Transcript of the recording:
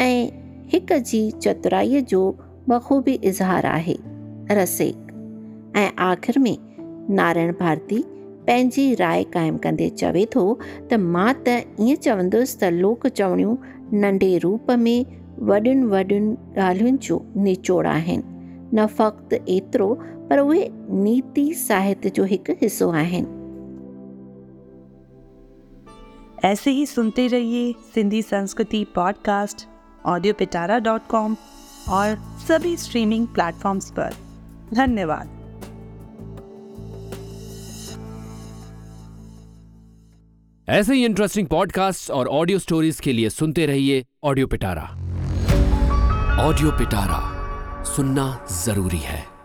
ऐं हिक जी चतुराईअ जो बख़ूबी इज़हार आहे, रसेक। ऐं आख़िर में नारायण भारती पंहिंजी राय क़ाइमु कंदे चवे थो त माँ त ईअं चवंदुसि त लोक चवणियूं नंढे रूप में वॾियुनि वॾियुनि ॻाल्हियुनि जो निचोड़ आहिनि। न फ़क़्ति एतिरो, पर उहे नीति साहित्य जो हिकु हिसो आहिनि। ऐसे ही सुनते रहिए सिंधी संस्कृति podcast audio Pitara dot com और सभी स्ट्रीमिंग प्लेटफॉर्म्स पर। धन्यवाद। ऐसे ही इंटरेस्टिंग पॉडकास्ट और ऑडियो स्टोरीज के लिए सुनते रहिए ऑडियो पिटारा ऑडियो पिटारा सुनना ज़रूरी है।